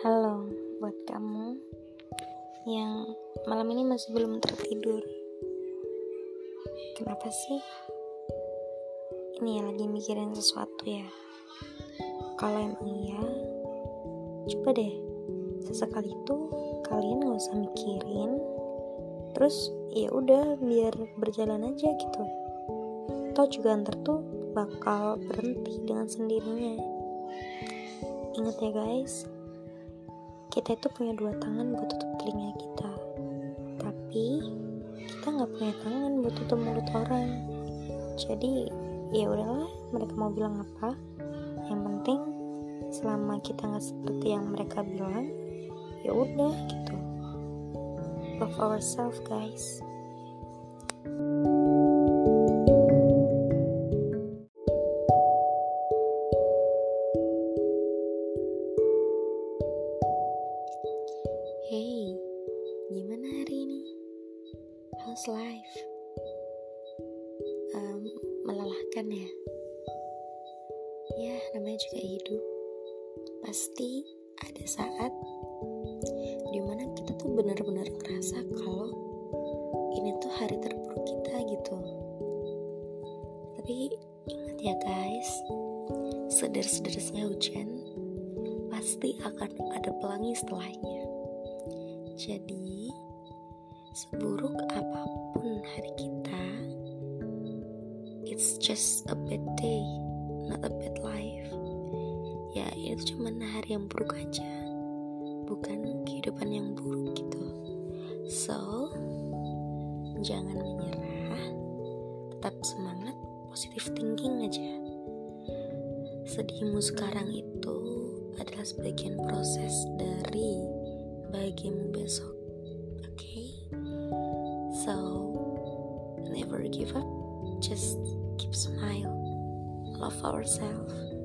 Halo buat kamu yang malam ini masih belum tertidur. Kenapa sih? Ini ya lagi mikirin sesuatu ya. Kalau emang iya, coba deh sesekali itu kalian gak usah mikirin. Terus ya udah biar berjalan aja gitu. Tau juga ntar tuh bakal berhenti dengan sendirinya. Ingat ya guys, kita itu punya dua tangan buat tutup telinga kita. Tapi kita nggak punya tangan buat tutup mulut orang. Jadi ya udahlah, mereka mau bilang apa. Yang penting selama kita nggak seperti yang mereka bilang, ya udah gitu. Love ourselves guys. Hey, gimana hari ini? How's life? Um, melelahkan ya? Ya, namanya juga hidup. Pasti ada saat di mana kita tuh benar-benar ngerasa kalau ini tuh hari terburuk kita gitu. Tapi ingat ya guys, seder-sedernya hujan pasti akan ada pelangi setelahnya. Jadi, seburuk apa pun hari kita, it's just a bad day, not a bad life. Ya, itu cuma hari yang buruk aja, bukan kehidupan yang buruk gitu. So, jangan menyerah, tetap semangat, positive thinking aja. Sedihmu sekarang itu adalah sebagian proses dari bahagiamu besok. Oke, okay? so never give up, just keep smile, love ourselves.